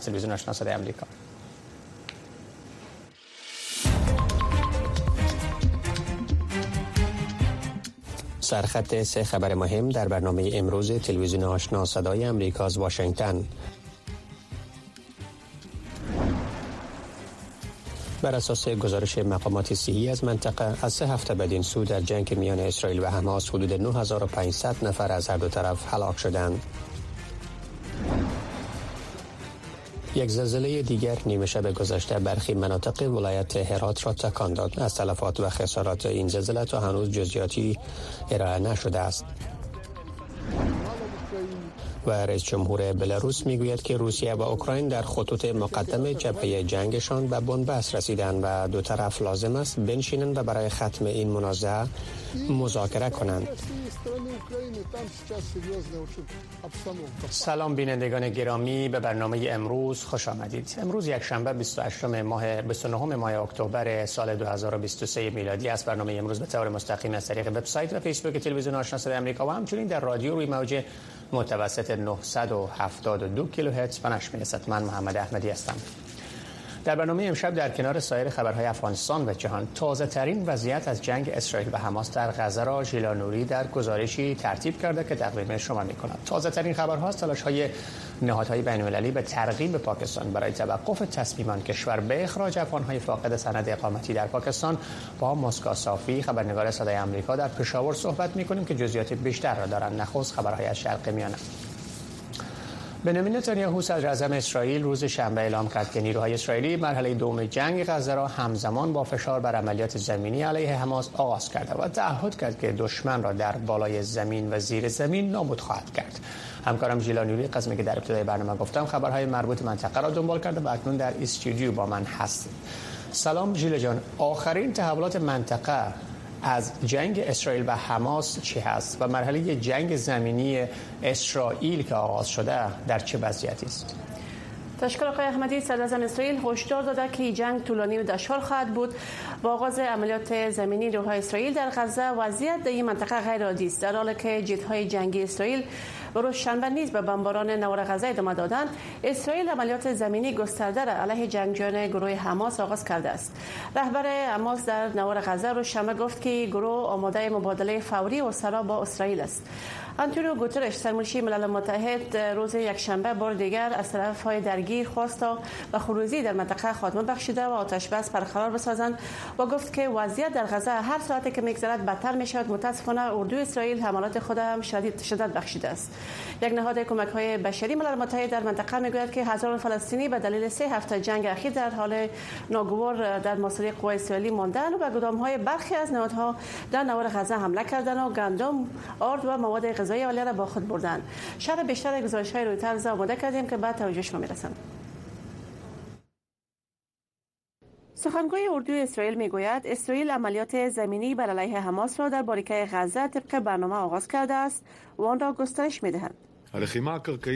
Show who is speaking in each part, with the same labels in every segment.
Speaker 1: تلویزیون آشنا صدای آمریکا سرخط سه خبر مهم در برنامه امروز تلویزیون آشنا صدای امریکا از واشنگتن بر اساس گزارش مقامات صحی از منطقه از سه هفته بدین سو در جنگ میان اسرائیل و حماس حدود 9500 نفر از هر دو طرف هلاک شدند. یک زلزله دیگر نیمه شب گذشته برخی مناطق ولایت هرات را تکان داد. از تلفات و خسارات این زلزله تا هنوز جزئیاتی ارائه نشده است. و رئیس جمهور بلاروس می‌گوید که روسیه و اوکراین در خطوط مقدم جبهه جنگشان به بنبست رسیدند و دو طرف لازم است بنشینند و برای ختم این منازعه مذاکره کنند. سلام بینندگان گرامی به برنامه امروز خوش آمدید. امروز یک شنبه 28 ماه 29 ماه اکتبر سال 2023 میلادی است. برنامه امروز به طور مستقیم از طریق وبسایت و فیسبوک تلویزیون آشنا صدای آمریکا و همچنین در رادیو روی موج متوسط 972 کیلوهرتز. پنش می‌رسد من محمد احمدی هستم. در برنامه امشب در کنار سایر خبرهای افغانستان و جهان تازه ترین وضعیت از جنگ اسرائیل و حماس در غزه را ژیلا نوری در گزارشی ترتیب کرده که تقدیم شما می کند تازه ترین خبرها تلاش های نهادهای بین المللی به ترغیب پاکستان برای توقف تصمیمان کشور به اخراج افغانهای فاقد سند اقامتی در پاکستان با مسکا صافی خبرنگار صدای آمریکا در پشاور صحبت می کنیم که جزئیات بیشتر را دارند نخست خبرهای از شرق میانه. بنیامین نتانیاهو صدر اعظم اسرائیل روز شنبه اعلام کرد که نیروهای اسرائیلی مرحله دوم جنگ غزه را همزمان با فشار بر عملیات زمینی علیه حماس آغاز کرده و تعهد کرد که دشمن را در بالای زمین و زیر زمین نابود خواهد کرد. همکارم ژیلا قسمی که در ابتدای برنامه گفتم خبرهای مربوط منطقه را دنبال کرده و اکنون در استودیو با من هست سلام ژیلا جان. آخرین تحولات منطقه از جنگ اسرائیل و حماس چی هست و مرحله جنگ زمینی اسرائیل که آغاز شده در چه وضعیتی است؟
Speaker 2: تشکر آقای احمدی صدر اسرائیل هشدار داده که جنگ طولانی و دشوار خواهد بود. با آغاز عملیات زمینی نیروهای اسرائیل در غزه وضعیت در این منطقه غیر عادی است. در حالی که جت‌های جنگی اسرائیل و روز شنبه نیز به بمباران نوار غزه ادامه دادن اسرائیل عملیات زمینی گسترده را علیه جنگجویان گروه حماس آغاز کرده است. رهبر حماس در نوار غزه روز شنبه گفت که گروه آماده مبادله فوری و سرا با اسرائیل است. آنتونیو گوترش سرمنشی ملل متحد روز یکشنبه بار دیگر از طرف های درگیر خواست و خروزی در منطقه خاتمه بخشیده و آتش بس برقرار بسازند و گفت که وضعیت در غزه هر ساعتی که میگذرد بدتر می شود متاسفانه اردو اسرائیل حملات خود هم شدید شدت بخشیده است. یک نهاد کمک های بشری ملل متحد در منطقه می‌گوید که هزاران فلسطینی به دلیل سه هفته جنگ اخیر در حال ناگوار در محاصره قوای اسرائیلی ماندن و به گدام های برخی از نهادها در نوار غزه حمله کردن و گندم آرد و مواد غذایی عالیه را با خود بردن. شر بیشتر گزارش های رویترز آماده کردیم که بعد توجه شما می‌رسند سخنگوی اردو اسرائیل می‌گوید اسرائیل عملیات زمینی بر علیه حماس را در باریکه غزه طبق برنامه آغاز کرده است و آن را گسترش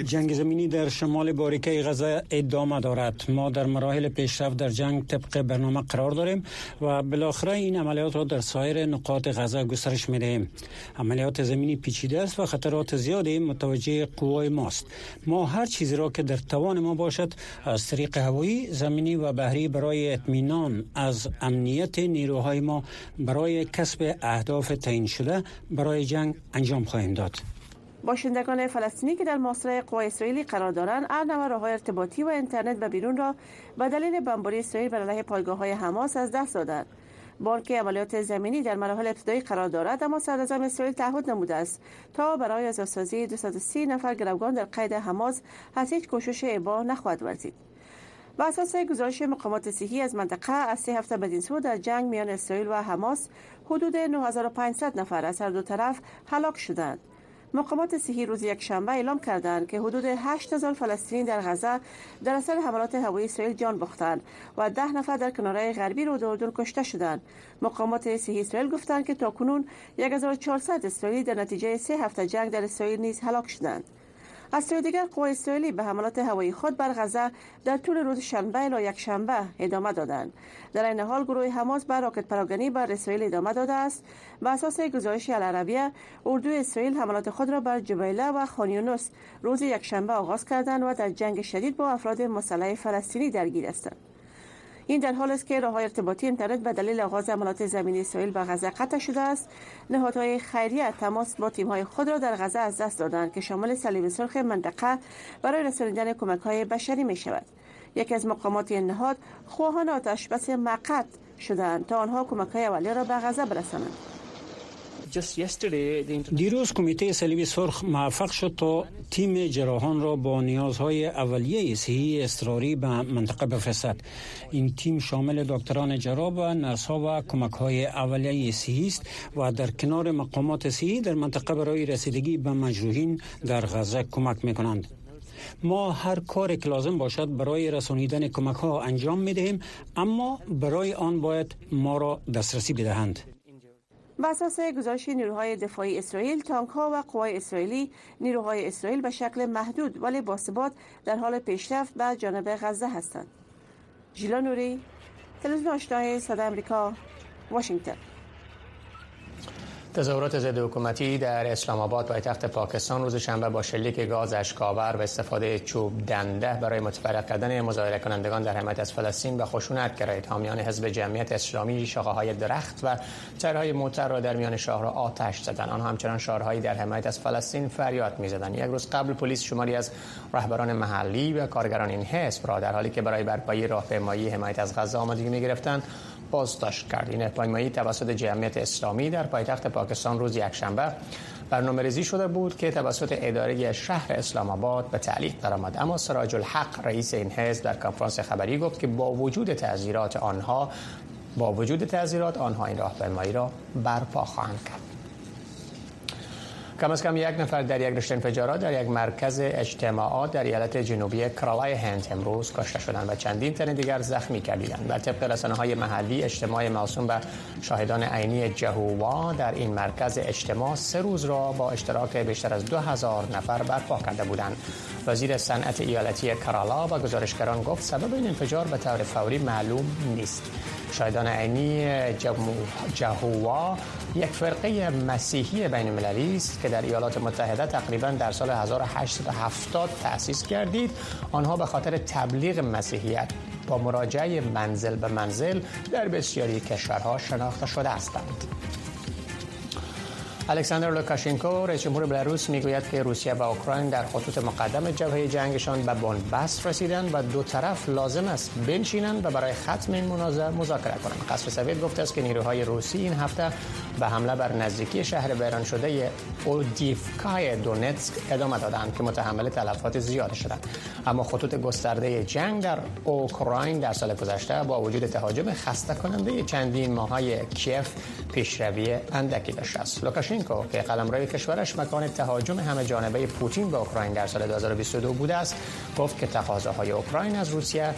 Speaker 3: جنگ زمینی در شمال باریکه غزه ادامه دارد. ما در مراحل پیشرفت در جنگ طبق برنامه قرار داریم و بالاخره این عملیات را در سایر نقاط غزه گسترش می‌دهیم. عملیات زمینی پیچیده است و خطرات زیادی متوجه قوای ماست. ما هر چیزی را که در توان ما باشد از طریق هوایی زمینی و بحری برای اطمینان از امنیت نیروهای ما برای کسب اهداف تعیین شده برای جنگ انجام خواهیم داد.
Speaker 2: باشندگان فلسطینی که در محاصره قوای اسرائیلی قرار دارند هر راههای ارتباطی و اینترنت و بیرون را به دلیل بمباری اسرائیل بر علیه پایگاه های حماس از دست دادند. که عملیات زمینی در مراحل ابتدایی قرار دارد اما صدراعظم اسرائیل تعهد نموده است تا برای آزادسازی 230 نفر گروگان در قید حماس هیچ کوشش ابا نخواهد ورزید. بر اساس گزارش مقامات صحی از منطقه از سه هفته بدین سو در جنگ میان اسرائیل و حماس حدود 9500 نفر از هر دو طرف هلاک شدند. مقامات صحی روز یک شنبه اعلام کردند که حدود 8000 فلسطینی در غزه در اثر حملات هوایی اسرائیل جان باختند و ده نفر در کناره غربی رود اردن کشته شدند. مقامات صحی اسرائیل گفتند که تاکنون 1400 اسرائیلی در نتیجه سه هفته جنگ در اسرائیل نیز هلاک شدند. از سوی دیگر قوای اسرائیلی به حملات هوایی خود بر غزه در طول روز شنبه الی یک شنبه ادامه دادند. در این حال گروه حماس بر راکت پراگنی بر اسرائیل ادامه داده است به اساس گزارش العربیه اردوی اسرائیل حملات خود را بر جبیله و خانیونوس روز یک شنبه آغاز کردند و در جنگ شدید با افراد مسلح فلسطینی درگیر هستند. این در حال است که راه ارتباطی اینترنت به دلیل آغاز عملیات زمینی اسرائیل به غزه قطع شده است. نهادهای خیریه تماس با تیم‌های خود را در غزه از دست دادند که شامل صلیب سرخ منطقه برای رساندن کمک‌های بشری می شود یکی از مقامات این نهاد خواهان آتش بس مقت شدند تا آنها کمک‌های اولیه را به غزه برسانند.
Speaker 3: دیروز کمیته صلیب سرخ موفق شد تا تیم جراحان را با نیازهای اولیه صحی اضطراری به منطقه بفرستد. این تیم شامل دکتران جراح و نرس ها و کمک های اولیه صحی است و در کنار مقامات صحی در منطقه برای رسیدگی به مجروحین در غزه کمک می کنند ما هر کار که لازم باشد برای رسانیدن کمک ها انجام می دهیم اما برای آن باید ما را دسترسی بدهند.
Speaker 2: بر اساس گزارش نیروهای دفاعی اسرائیل تانک ها و قوای اسرائیلی نیروهای اسرائیل به شکل محدود ولی باثبات در حال پیشرفت به جانب غزه هستند. ژیلا نوری تلویزیون آشنای صدا امریکا واشنگتن.
Speaker 1: تظاهرات ضد حکومتی در اسلام آباد پایتخت پاکستان روز شنبه با شلیک گاز اشکاور و استفاده چوب دنده برای متفرق کردن مظاهره کنندگان در حمایت از فلسطین به خشونت گرایید. حامیان حزب جمعیت اسلامی شاخه های درخت و ترهای موتر را در میان شهر آتش زدند. آنها همچنان شعارهایی در حمایت از فلسطین فریاد می‌زدند. یک روز قبل پلیس شماری از رهبران محلی و کارگران این حزب را در حالی که برای برپایی راهپیمایی حمایت از غزه آمادگی می‌گرفتند بازداشت کرد این راهپیمایی توسط جمعیت اسلامی در پایتخت پاکستان روز یکشنبه برنامه ریزی شده بود که توسط اداره شهر اسلام آباد به تعلیق درآمد. اما سراج الحق رئیس این حزب در کنفرانس خبری گفت که با وجود تعذیرات آنها با وجود تعذیرات آنها این راهپیمایی را برپا خواهند کرد. کم از کم یک نفر در یک رشته انفجارات در یک مرکز اجتماعات در ایالت جنوبی کرالای هند امروز کشته شدند و چندین تن دیگر زخمی کردند بر طبق رسانه های محلی اجتماع موسوم به شاهدان عینی جهووا در این مرکز اجتماع سه روز را با اشتراک بیشتر از دو هزار نفر برپا کرده بودند. وزیر صنعت ایالتی کرالا و گزارشگران گفت سبب این انفجار به طور فوری معلوم نیست. شاهدان عینی جهووا یک فرقه مسیحی بین المللی است که در ایالات متحده تقریبا در سال 1870 تأسیس گردید. آنها به خاطر تبلیغ مسیحیت با مراجعه منزل به منزل در بسیاری کشورها شناخته شده هستند. الکساندر لوکاشنکو رئیس جمهور بلاروس می‌گوید که روسیه و اوکراین در خطوط مقدم جبهه جنگشان به بنبست رسیدند و دو طرف لازم است بنشینند و برای ختم این مناظره مذاکره کنند. قصر سفید گفته است که نیروهای روسی این هفته به حمله بر نزدیکی شهر ویران شده اودیفکای دونتسک ادامه دادند که متحمل تلفات زیاد شدند اما خطوط گسترده جنگ در اوکراین در سال گذشته با وجود تهاجم خسته کننده چندین ماهای کیف پیشروی اندکی داشته است. لوکاشنکو که قلمرو کشورش مکان تهاجم همه جانبه پوتین به اوکراین در سال 2022 بوده است گفت که تقاضاهای اوکراین از روسیه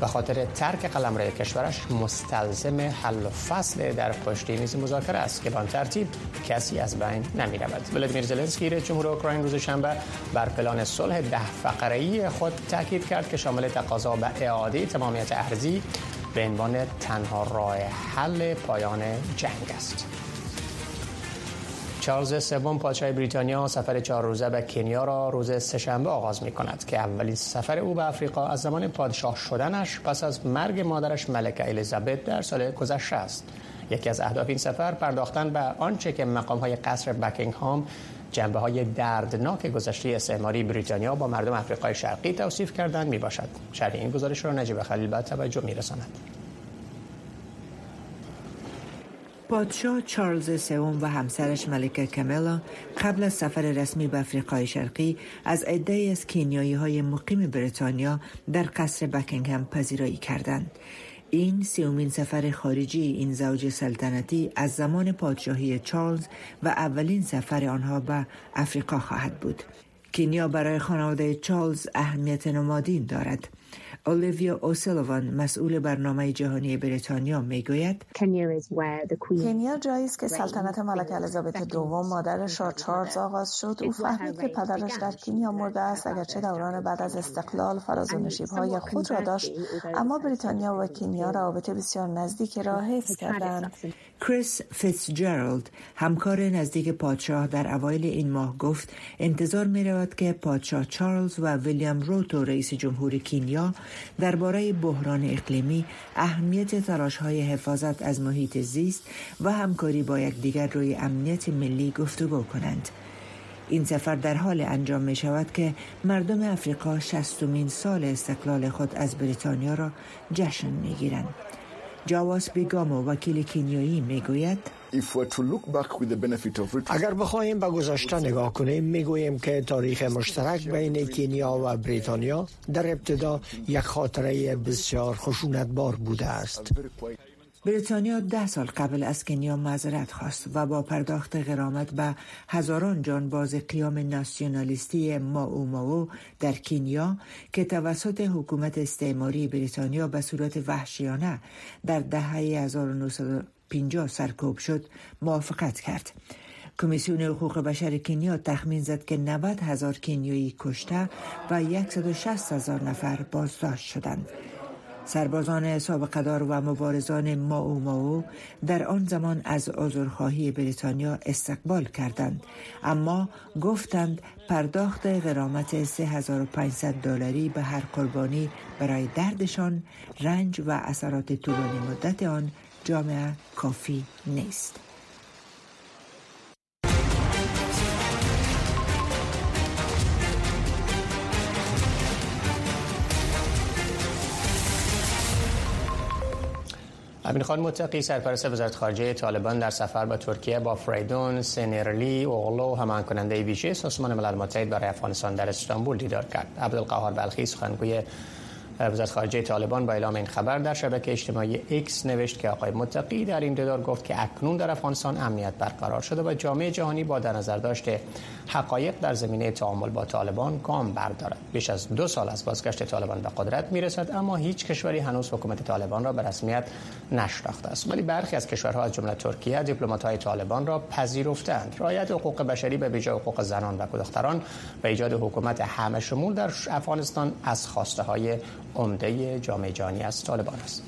Speaker 1: به خاطر ترک قلمرو کشورش مستلزم حل و فصل در پشت میز مذاکره است که به ترتیب کسی از بین نمی رود ولادیمیر زلنسکی رئیس جمهور اوکراین روز شنبه بر پلان صلح ده فقره خود تاکید کرد که شامل تقاضا به اعاده تمامیت ارزی به عنوان تنها راه حل پایان جنگ است. چارلز سوم پادشاه بریتانیا سفر چهار روزه به کنیا را روز سهشنبه آغاز می کند که اولین سفر او به آفریقا از زمان پادشاه شدنش پس از مرگ مادرش ملکه الیزابت در سال گذشته است یکی از اهداف این سفر پرداختن به آنچه که مقام های قصر بکینگهام جنبه های دردناک گذشته استعماری بریتانیا با مردم آفریقای شرقی توصیف کردند می باشد شرح این گزارش را نجیب خلیل بعد توجه می رساند.
Speaker 4: پادشاه چارلز سوم و همسرش ملکه کمیلا قبل از سفر رسمی به افریقای شرقی از عده از کینیایی های مقیم بریتانیا در قصر بکینگهم پذیرایی کردند. این سیومین سفر خارجی این زوج سلطنتی از زمان پادشاهی چارلز و اولین سفر آنها به افریقا خواهد بود. کینیا برای خانواده چارلز اهمیت نمادین دارد اولیویا اوسلوان مسئول برنامه جهانی بریتانیا می‌گوید
Speaker 5: کنیا جایی است که سلطنت ملکه الیزابت دوم مادر شاه چارلز آغاز شد. او فهمید که پدرش در کنیا مرده است اگرچه دوران بعد از استقلال فراز و های خود را داشت. اما بریتانیا و کنیا روابط بسیار نزدیک را حفظ کردند.
Speaker 4: کریس فیتزجرالد همکار نزدیک پادشاه در اوایل این ماه گفت انتظار می رود که پادشاه چارلز و ویلیام روتو رئیس جمهور کینیا درباره بحران اقلیمی اهمیت تلاش های حفاظت از محیط زیست و همکاری با یکدیگر روی امنیت ملی گفتگو کنند این سفر در حال انجام می شود که مردم افریقا شستمین سال استقلال خود از بریتانیا را جشن می گیرند. جاواس بیگامو وکیل کینیایی می‌گوید
Speaker 6: اگر بخواهیم به گذشته نگاه کنیم می‌گوییم که تاریخ مشترک بین کینیا و بریتانیا در ابتدا یک خاطره بسیار خشونتبار بوده است.
Speaker 4: بریتانیا ده سال قبل از کنیا معذرت خواست و با پرداخت غرامت به هزاران جانباز قیام ناسیونالیستی ماو ماو در کنیا که توسط حکومت استعماری بریتانیا به صورت وحشیانه در دهه 1950 سرکوب شد موافقت کرد. کمیسیون حقوق بشر کنیا تخمین زد که 90 هزار کنیایی کشته و 160 هزار نفر بازداشت شدند. سربازان سابقه دار و مبارزان ماو ماو در آن زمان از عذرخواهی بریتانیا استقبال کردند اما گفتند پرداخت غرامت 3500 دلاری به هر قربانی برای دردشان رنج و اثرات طولانی مدت آن جامعه کافی نیست.
Speaker 1: امین خان متقی سرپرست وزارت خارجه طالبان در سفر به ترکیه با فریدون سنرلی اوغلو همان کننده ویژه سازمان ملل متحد برای افغانستان در استانبول دیدار کرد. عبدالقهار بلخی سخنگوی وزارت خارجه طالبان با اعلام این خبر در شبکه اجتماعی ایکس نوشت که آقای متقی در این دیدار گفت که اکنون در افغانستان امنیت برقرار شده و جامعه جهانی با در نظر داشته حقایق در زمینه تعامل با طالبان گام بردارد. بیش از دو سال از بازگشت طالبان به قدرت می‌رسد اما هیچ کشوری هنوز حکومت طالبان را به رسمیت نشناخته است. ولی برخی از کشورها از جمله ترکیه دیپلمات‌های طالبان را پذیرفتند رعایت حقوق بشری به ویژه حقوق زنان و دختران و ایجاد حکومت همه شمول در افغانستان از خواسته های عمده جامعه جهانی از طالبان است.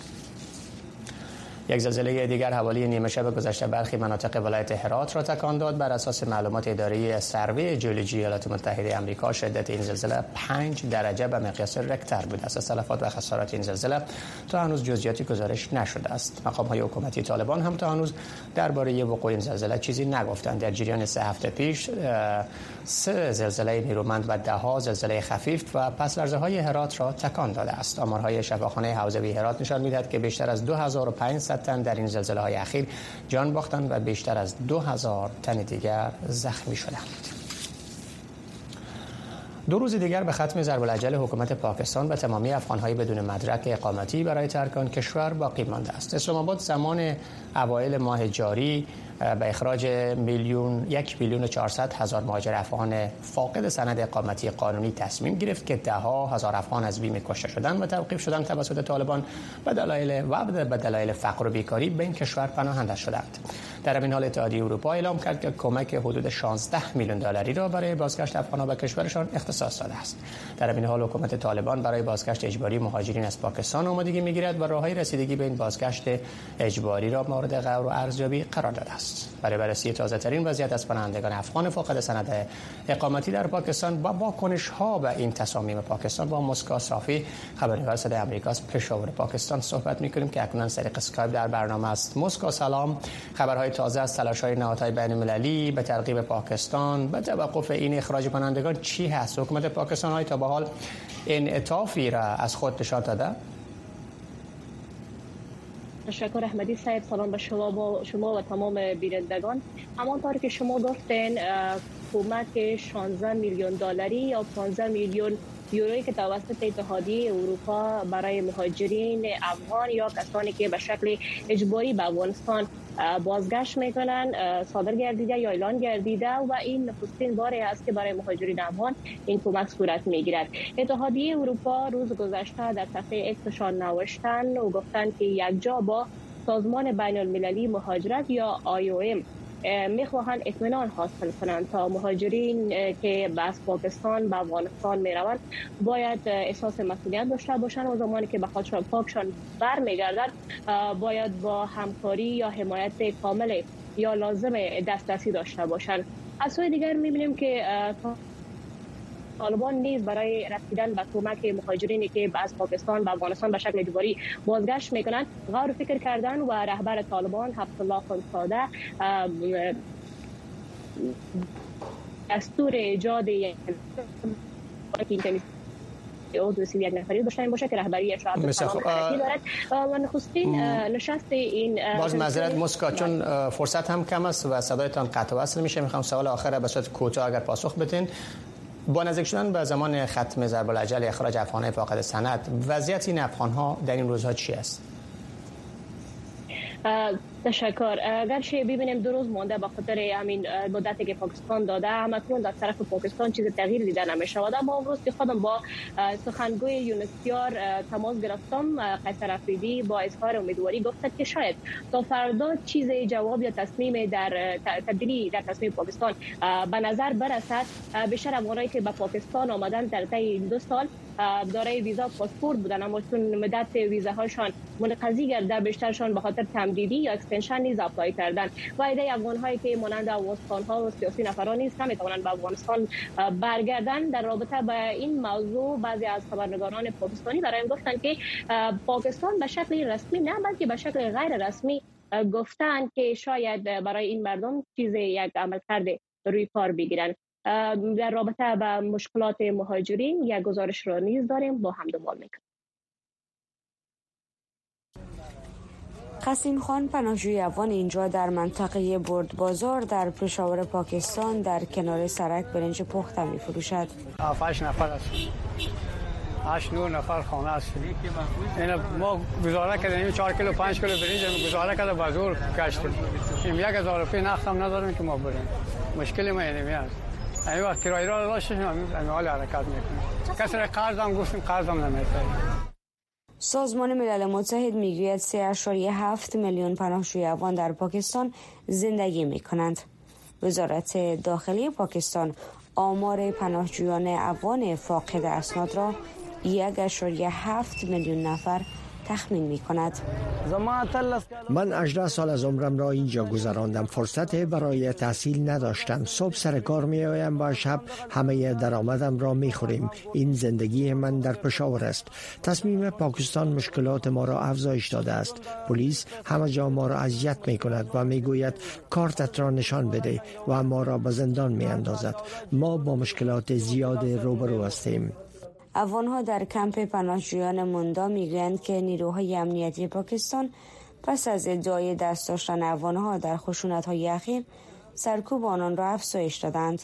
Speaker 1: یک زلزله دیگر حوالی نیمه شب گذشته برخی مناطق ولایت هرات را تکان داد. بر اساس معلومات اداره سروی جیولوژی ایالات متحده آمریکا شدت این زلزله 5 درجه به مقیاس رکتر بوده است تلفات و خسارات این زلزله تا هنوز جزئیاتی گزارش نشده است. مقام های حکومتی طالبان هم تا هنوز درباره وقوع این زلزله چیزی نگفتند. در جریان سه هفته پیش سه زلزله نیرومند و ده ها زلزله خفیف و پس لرزه های هرات را تکان داده است آمارهای شفاخانه حوزوی هرات نشان می‌دهد که بیشتر از 2500 تن در این زلزله های اخیر جان باختند و بیشتر از 2000 تن دیگر زخمی شدند دو روز دیگر به ختم ضرب العجل حکومت پاکستان و تمامی افغانهای بدون مدرک اقامتی برای ترک آن کشور باقی مانده است. اسلام آباد زمان اوایل ماه جاری به اخراج میلیون یک میلیون و چهارصد هزار مهاجر افغان فاقد سند اقامتی قانونی تصمیم گرفت که ده ها هزار افغان از بیم کشته شدن و توقیف شدن توسط طالبان به دلایل و به دلایل فقر و بیکاری به این کشور پناهنده شدند. در این حال اتحادیه اروپا اعلام کرد که کمک حدود 16 میلیون دلاری را برای بازگشت افغانها به کشورشان اختصاص داده است. در این حال حکومت طالبان برای بازگشت اجباری مهاجرین از پاکستان آمادگی می‌گیرد و راههای رسیدگی به این بازگشت اجباری را مورد غور و ارزیابی قرار داده است. برای بررسی تازه ترین وضعیت از پناهندگان افغان فاقد سند اقامتی در پاکستان با واکنش ها به این تصامیم پاکستان با مسکا صافی خبرنگار صدای آمریکا از پشاور پاکستان صحبت می‌کنیم که اکنون طریق اسکایپ در برنامه است. مسکا سلام. خبرهای تازه از تلاش های نهادهای بین المللی به ترغیب پاکستان. به توقف این اخراج پناهندگان چی هست؟ حکومت پاکستان آیا تا به حال انعطافی را از خود نشان داده.
Speaker 7: تشکر احمدی صاحب سلام به شما شما و تمام بینندگان همانطور که شما گفتین کمک 16 میلیون دلاری یا 15 میلیون یورویی که توسط اتحادیه اروپا برای مهاجرین افغان یا کسانی که به شکل اجباری به افغانستان بازگشت می‌کنن صادر گردیده یا اعلان گردیده و این نخستین باری است که برای مهاجرین افغان این کمک صورت می‌گیرد. اتحادیه اروپا روز گذشته در صفحه اکسشان نوشتن و گفتند که یک جا با سازمان بین المللی مهاجرت یا IOM می‌خواهند اطمینان حاصل کنند تا مهاجرین که از پاکستان به افغانستان می‌روند باید احساس مسئولیت داشته باشند. و زمانی که به خودشان پاکشان برمیگردند باید با همکاری یا حمایت کامل یا لازم دسترسی داشته باشند. از سوی دیگر می‌بینیم که طالبان نیز برای رسیدن به کمک مهاجرینی که از پاکستان به افغانستان به شکل اجباری بازگشت می‌کنند غور فکر کردن و رهبر طالبان حفظ الله خانزاده دستور ایجاد عضو یک نفری داشته باشه که رهبری اشاعت دارد. و نخستین نشست این
Speaker 1: باز معذرت مسکا چون فرصت هم کم است و صدایتان قطع وصل میشه. می‌خوام سوال آخر به صورت کوتاه اگر پاسخ بدین. با نزدیک شدن به زمان ختم ضرب العجل اخراج افغانهای فاقد سند وضعیت این افغان ها در این روزها چی است؟
Speaker 7: تشکر. اگرچه ببینیم دو روز مونده به خاطر همین مدتی که پاکستان داده همکنون در طرف پاکستان چیز تغییر دیده نمیشه و ما امروز که خودم با سخنگوی یونسیار تماس گرفتم قیصر افریدی با اظهار امیدواری گفت که شاید تا فردا چیز جواب یا تصمیم در تبدیلی در تصمیم پاکستان به نظر برسد. بیشتر افغانایی که به پاکستان آمدن در طی دو سال دارای ویزا پاسپورت بودن اما چون مدت ویزاهاشان منقضی گردیده بیشترشان به خاطر تمدیدی یا extension نیز apply کردن. و ایده افغان هایی که مانند افغانستان ها و سیاسی نفران نیز هم می‌توانند به افغانستان برگردن. در رابطه با این موضوع بعضی از خبرنگاران پاکستانی برای گفتند که پاکستان به شکل رسمی نه بلکه به شکل غیر رسمی گفتند که شاید برای این مردم چیز یک عمل کرده روی کار بگیرن. در رابطه با مشکلات مهاجرین یک گزارش را نیز داریم با هم دنبال می‌کنیم.
Speaker 8: قسیم خان پناهجوی افغان اینجا در منطقه برد بازار در پشاور پاکستان در کنار سرک برنج پخته می فروشد.
Speaker 9: نفر است. هشت نور نفر خانه است. این ما گزاره کردیم چهار کیلو پنج کیلو برنج گزاره کرده بازور کشتیم. این یک هزار روپیه نختم نداریم که ما بریم. مشکلی ما اینمی است. این وقت کرایه را داشتیم همین حال حرکت می‌کنیم. کسی قرض هم گفتیم قرض هم نمی‌تونیم.
Speaker 8: سازمان ملل متحد می‌گوید 3.7 میلیون پناهجوی افغان در پاکستان زندگی می کنند. وزارت داخلی پاکستان آمار پناهجویان افغان فاقد اسناد را 1.7 میلیون نفر تخمین می کند
Speaker 6: من 18 سال از عمرم را اینجا گذراندم. فرصت برای تحصیل نداشتم. صبح سر کار می آیم و شب همه درآمدم را می خوریم این زندگی من در پشاور است. تصمیم پاکستان مشکلات ما را افزایش داده است. پلیس همه جا ما را اذیت می کند و می گوید کارتت را نشان بده و ما را به زندان می اندازد ما با مشکلات زیاد روبرو هستیم.
Speaker 8: افغانها در کمپ پناهجویان موندا می‌گویند که نیروهای امنیتی پاکستان پس از ادعای دست داشتن افغانها در خشونت های اخیر سرکوب آنان را افزایش دادند.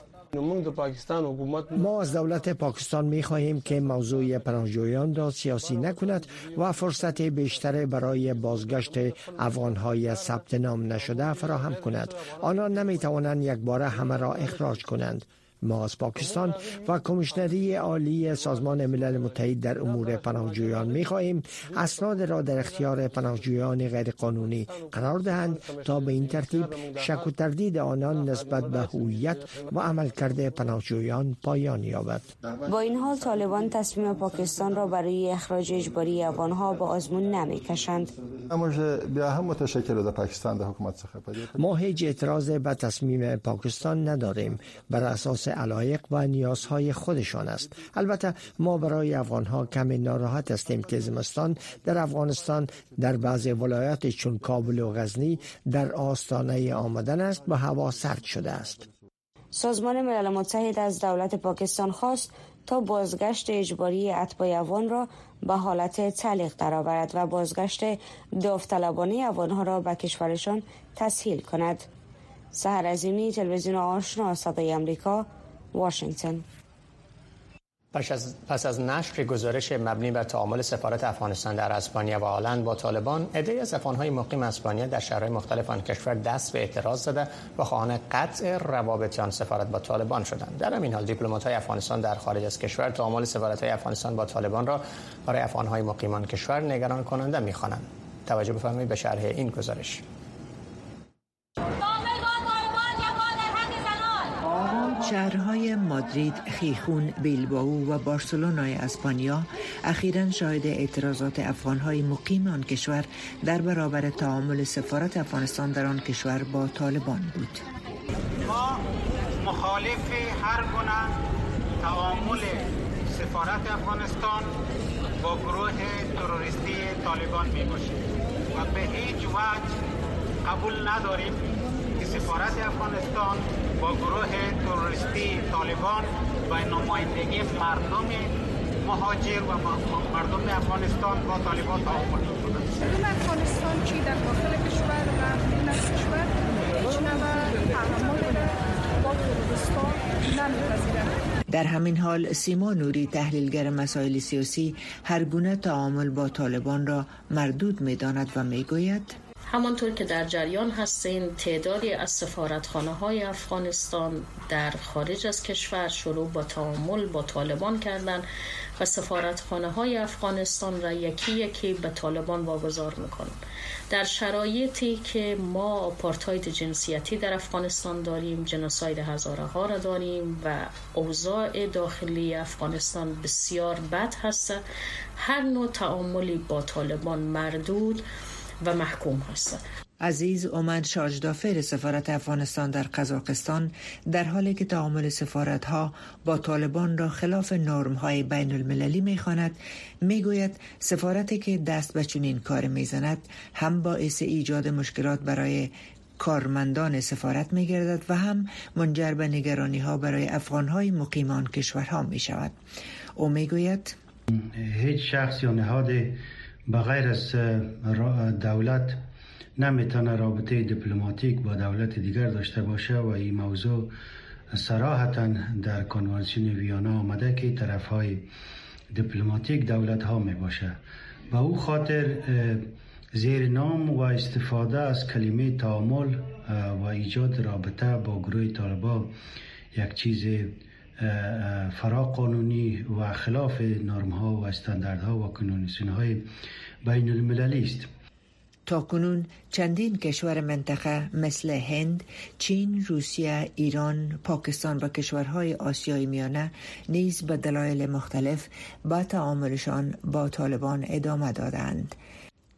Speaker 6: ما از دولت پاکستان می خواهیم که موضوع پناهجویان را سیاسی نکند و فرصت بیشتر برای بازگشت افغانهای ثبت نام نشده فراهم کند. آنان نمی توانند یک بار همه را اخراج کنند. ما از پاکستان و کمیشنری عالی سازمان ملل متحد در امور پناهجویان می خواهیم اسناد را در اختیار پناهجویان غیرقانونی قرار دهند تا به این ترتیب شک و تردید آنان نسبت به هویت و عملکرد پناهجویان پایان یابد.
Speaker 8: با این حال طالبان تصمیم پاکستان را برای اخراج اجباری افغانها به آزمون نمی کشند
Speaker 6: ما هیچ اعتراض به تصمیم پاکستان نداریم. بر اساس علایق و نیازهای خودشان است. البته ما برای افغانها کمی ناراحت هستیم که زمستان در افغانستان در بعضی ولایات چون کابل و غزنی در آستانه آمدن است و هوا سرد شده است.
Speaker 8: سازمان ملل متحد از دولت پاکستان خواست تا بازگشت اجباری اتباع افغان را به حالت تعلیق درآورد و بازگشت داوطلبانه افغانها را به کشورشان تسهیل کند. سهر عظیمی تلویزیون آشنا صدای امریکا واشنگتن.
Speaker 1: پس از, پس نشر گزارش مبنی بر تعامل سفارت افغانستان در اسپانیا و هلند با طالبان عده‌ای از افغان‌های مقیم اسپانیا در شهرهای مختلف آن کشور دست به اعتراض زده و خواهان قطع روابط آن سفارت با طالبان شدند. در همین حال دیپلمات‌های افغانستان در خارج از کشور تعامل سفارت‌های افغانستان با طالبان را برای افغان‌های مقیمان کشور نگران کننده می‌خوانند. توجه بفرمایید به شرح این گزارش.
Speaker 4: شهرهای مادرید، خیخون، بیلباو و بارسلونای اسپانیا اخیرا شاهد اعتراضات افغانهای مقیم آن کشور در برابر تعامل سفارت افغانستان در آن کشور با طالبان بود.
Speaker 10: ما مخالف هر گونه تعامل سفارت افغانستان با گروه تروریستی طالبان می و به هیچ وجه قبول نداریم که سفارت افغانستان با گروه تروریستی طالبان و نمایندگی مردم مهاجر و مردم افغانستان با طالبان تعامل کنند.
Speaker 11: افغانستان چی در داخل کشور و بیرون از کشور؟ هیچ نوع تعامل با تروریستان نمیپذیرند
Speaker 4: در همین حال سیما نوری تحلیلگر مسائل سیاسی هر گونه تعامل با طالبان را مردود می‌داند و می‌گوید
Speaker 12: همانطور که در جریان هستین تعدادی از سفارتخانه های افغانستان در خارج از کشور شروع با تعامل با طالبان کردند و سفارتخانه های افغانستان را یکی یکی به طالبان واگذار می‌کنند در شرایطی که ما آپارتاید جنسیتی در افغانستان داریم جنوساید هزاره ها را داریم و اوضاع داخلی افغانستان بسیار بد هست. هر نوع تعاملی با طالبان مردود و محکوم هستند
Speaker 4: عزیز اومد شاجدافر سفارت افغانستان در قزاقستان در حالی که تعامل سفارت ها با طالبان را خلاف نرم های بین المللی می خواند می گوید سفارتی که دست به چنین کار می زند هم باعث ایجاد مشکلات برای کارمندان سفارت می گردد و هم منجر به نگرانی ها برای افغان های مقیمان کشورها می شود او می گوید
Speaker 13: هیچ شخص یا نهاد بغیر از دولت نمیتونه رابطه دیپلماتیک با دولت دیگر داشته باشه و این موضوع صراحتا در کنوانسیون ویانا آمده که طرف های دیپلماتیک دولت ها می باشه با او خاطر زیر نام و استفاده از کلمه تعامل و ایجاد رابطه با گروه طالبا یک چیز فرا قانونی و خلاف نرم ها و استانداردها و کنونسیون های بین المللی است
Speaker 4: تا کنون چندین کشور منطقه مثل هند، چین، روسیه، ایران، پاکستان و کشورهای آسیای میانه نیز به دلایل مختلف با تعاملشان با طالبان ادامه دادند.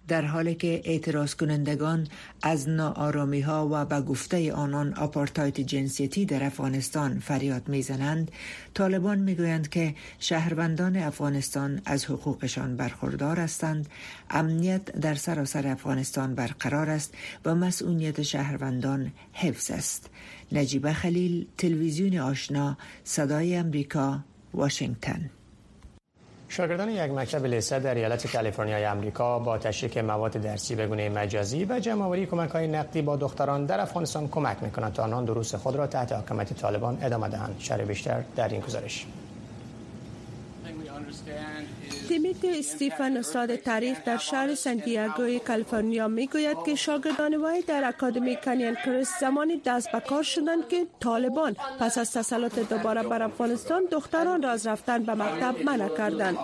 Speaker 4: در حالی که اعتراض کنندگان از ناآرامی ها و به گفته آنان آپارتایت جنسیتی در افغانستان فریاد می‌زنند طالبان می‌گویند که شهروندان افغانستان از حقوقشان برخوردار هستند امنیت در سراسر افغانستان برقرار است و مسئولیت شهروندان حفظ است. نجیبه خلیل تلویزیون آشنا صدای امریکا واشنگتن.
Speaker 1: شاگردان یک مکتب لیسه در ایالت کالیفرنیا امریکا با تشریک مواد درسی به گونه مجازی و جمعآوری کمک های نقدی با دختران در افغانستان کمک می‌کنند تا آنان دروس خود را تحت حکمت طالبان ادامه دهند. شرح بیشتر در این گزارش.
Speaker 14: تیمیت استیفن استاد تاریخ در شهر سنتیاگوی کالیفرنیا می‌گوید که شاگردان وی در اکادمی کنیان کریس زمانی دست به کار شدند که طالبان پس از تسلط دوباره بر افغانستان دختران را از رفتن به مکتب منع کردند.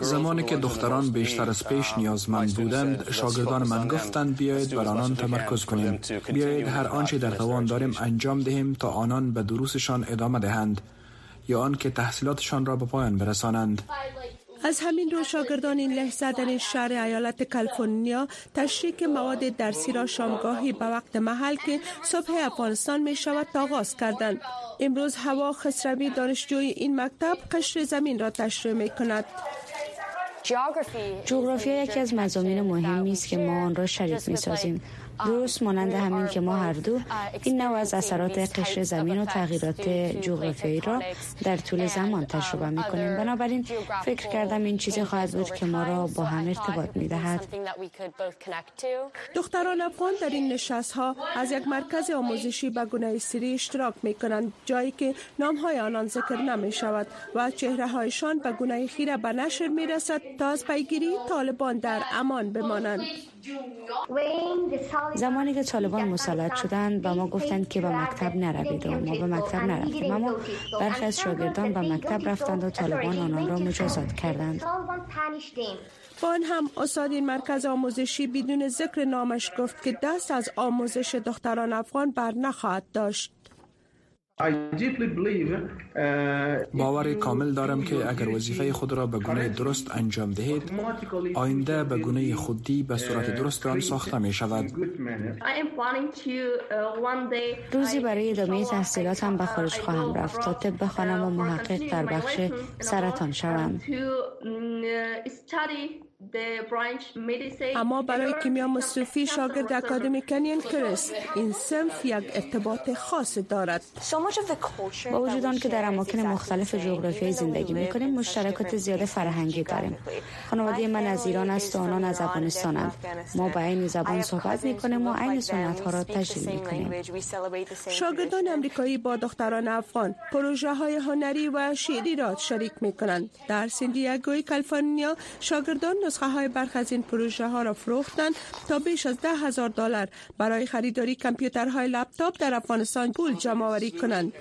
Speaker 15: زمانی که دختران بیشتر از پیش نیازمند بودند شاگردان من گفتند بیایید بر آنان تمرکز کنیم. بیایید هر آنچه در توان داریم انجام دهیم تا آنان به دروسشان ادامه دهند یا آنکه تحصیلاتشان را به پایان برسانند.
Speaker 14: از همین رو شاگردان این لحظه در این شهر ایالت کالیفرنیا تشریک مواد درسی را شامگاهی به وقت محل که صبح افغانستان می شود آغاز کردند. امروز هوا خسروی دانشجوی این مکتب قشر زمین را تشریح می کند.
Speaker 8: جغرافیا یکی از مزامین مهمی است که ما آن را شریک می سازیم. درست مانند همین که ما هر دو این نوع از اثرات قشر زمین و تغییرات جغرافیایی را در طول زمان تجربه می کنیم بنابراین فکر کردم این چیزی خواهد بود که ما را با هم ارتباط می دهد
Speaker 14: دختران افغان در این نشست ها از یک مرکز آموزشی به گونه سری اشتراک می کنند جایی که نام های آنان ذکر نمی شود و چهره هایشان به گونه خیره به نشر می رسد تا از پیگیری طالبان در امان بمانند.
Speaker 8: زمانی که طالبان مسلط شدند به ما گفتند که به مکتب نروید و ما به مکتب نرفتیم. اما برخی از شاگردان به مکتب رفتند و طالبان آنان را مجازات کردند.
Speaker 14: با آن هم استاد این مرکز آموزشی بدون ذکر نامش گفت که دست از آموزش دختران افغان بر نخواهد داشت.
Speaker 16: باور کامل دارم که اگر وظیفه خود را به گونه درست انجام دهید آینده به گونه خودی به صورت درست آن ساخته می شود.
Speaker 8: روزی برای ادامه تحصیلاتم به خارج خواهم رفت تا طب بخوانم و محقق در بخش سرطان شوم.
Speaker 14: اما برای کیمیا مصرفی شاگرد اکادمی کنین کریس این سنف یک ارتباط خاص دارد.
Speaker 8: با وجود که در اماکن مختلف جغرافیایی زندگی می کنیم مشترکات زیاد فرهنگی داریم. خانواده من از ایران است و آنان از افغانستانند ما با این زبان صحبت می کنیم و عین سنت ها را تجلیل می کنیم
Speaker 14: شاگردان امریکایی با دختران افغان پروژه های هنری و شعری را شریک می کنند در سندیاگوی کالیفرنیا شاگردان نسخه های برخ از این پروژه ها را فروختند تا بیش از ده هزار دلار. برای خریداری کامپیوترهای لپتاپ در افغانستان پول جمع آوری کنند.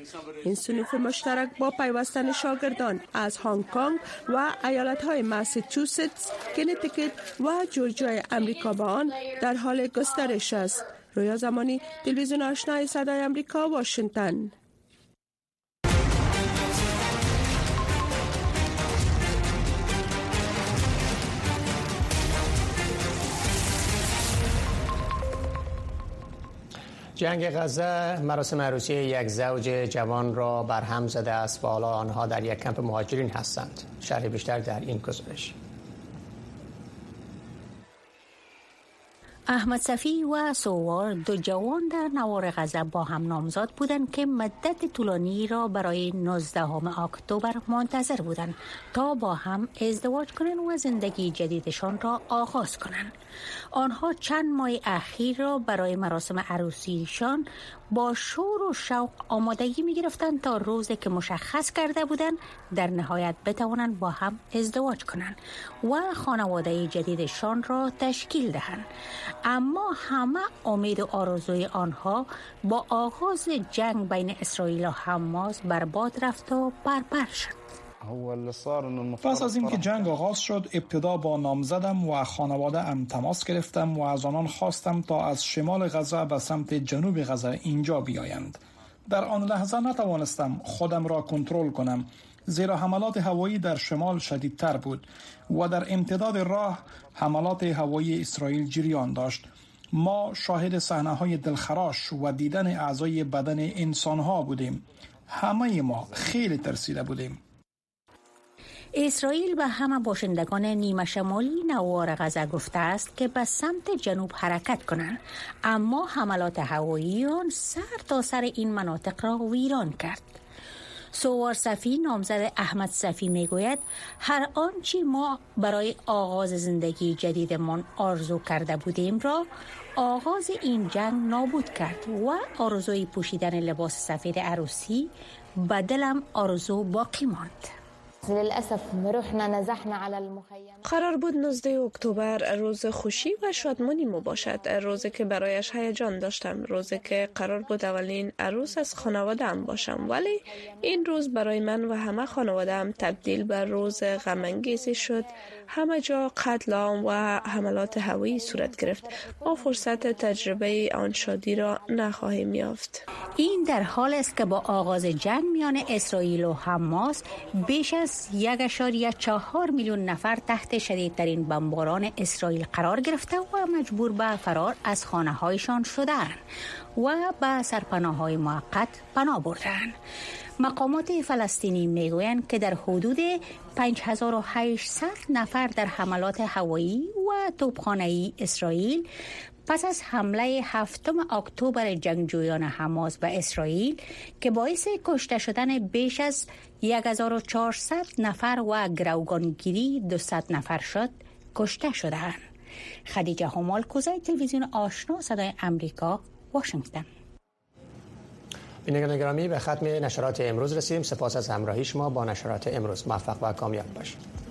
Speaker 14: این صنوف مشترک با پیوستن شاگردان از هنگ کنگ و ایالت های ماساچوستس، کنتیکت و جورجیا امریکا با آن در حال گسترش است. رویا زمانی تلویزیون آشنای صدای امریکا واشنگتن.
Speaker 1: جنگ غزه مراسم عروسی یک زوج جوان را برهم زده است و حالا آنها در یک کمپ مهاجرین هستند. شرح بیشتر در این گزارش.
Speaker 17: احمد صفی و سوار دو جوان در نوار غزه با هم نامزاد بودند که مدت طولانی را برای 19 اکتبر منتظر بودند تا با هم ازدواج کنند و زندگی جدیدشان را آغاز کنند. آنها چند ماه اخیر را برای مراسم عروسیشان با شور و شوق آمادگی می گرفتند تا روزی که مشخص کرده بودند در نهایت بتوانند با هم ازدواج کنند و خانواده جدیدشان را تشکیل دهند. اما همه امید و آرزوی آنها با آغاز جنگ بین اسرائیل و حماس برباد رفت و بربر شد.
Speaker 15: پس از اینکه جنگ آغاز شد ابتدا با نامزدم و خانواده ام تماس گرفتم و از آنان خواستم تا از شمال غزه به سمت جنوب غزه اینجا بیایند. در آن لحظه نتوانستم خودم را کنترل کنم. زیرا حملات هوایی در شمال شدیدتر بود و در امتداد راه حملات هوایی اسرائیل جریان داشت. ما شاهد صحنه های دلخراش و دیدن اعضای بدن انسان ها بودیم. همه ما خیلی ترسیده بودیم.
Speaker 17: اسرائیل به همه باشندگان نیمه شمالی نوار غزه گفته است که به سمت جنوب حرکت کنند. اما حملات هوایی آن سر تا سر این مناطق را ویران کرد. سوار صفی نامزد احمد صفی می‌گوید هر آنچه ما برای آغاز زندگی جدیدمان آرزو کرده بودیم را آغاز این جنگ نابود کرد و آرزوی پوشیدن لباس سفید عروسی به دلم آرزو باقی ماند.
Speaker 14: قرار بود 19 اکتبر روز خوشی و شادمانی ما باشد روزی که برایش هیجان داشتم. روزی که قرار بود اولین عروس از خانوادم باشم. ولی این روز برای من و همه خانوادم تبدیل به روز غمانگیزی شد. همه جا قتل عام و حملات هوایی صورت گرفت. ما فرصت تجربه آن شادی را نخواهیم یافت.
Speaker 17: این در حال است که با آغاز جنگ میان اسرائیل و حماس بیش از اشاریه چهار میلیون نفر تحت شدیدترین بمباران اسرائیل قرار گرفته و مجبور به فرار از خانه هایشان شدن و به سرپناه های موقت پناه بردن مقامات فلسطینی می‌گویند که در حدود 5800 نفر در حملات هوایی و توپخانه اسرائیل پس از حمله هفتم اکتبر جنگجویان حماس و اسرائیل که باعث کشته شدن بیش از 1400 نفر و گروگانگیری 200 نفر شد کشته شدند. خدیجه همال کوزای تلویزیون آشنا صدای امریکا واشنگتن.
Speaker 1: بینندگان گرامی به ختم نشرات امروز رسیدیم سپاس از همراهی شما. با نشرات امروز موفق و کامیاب باشید.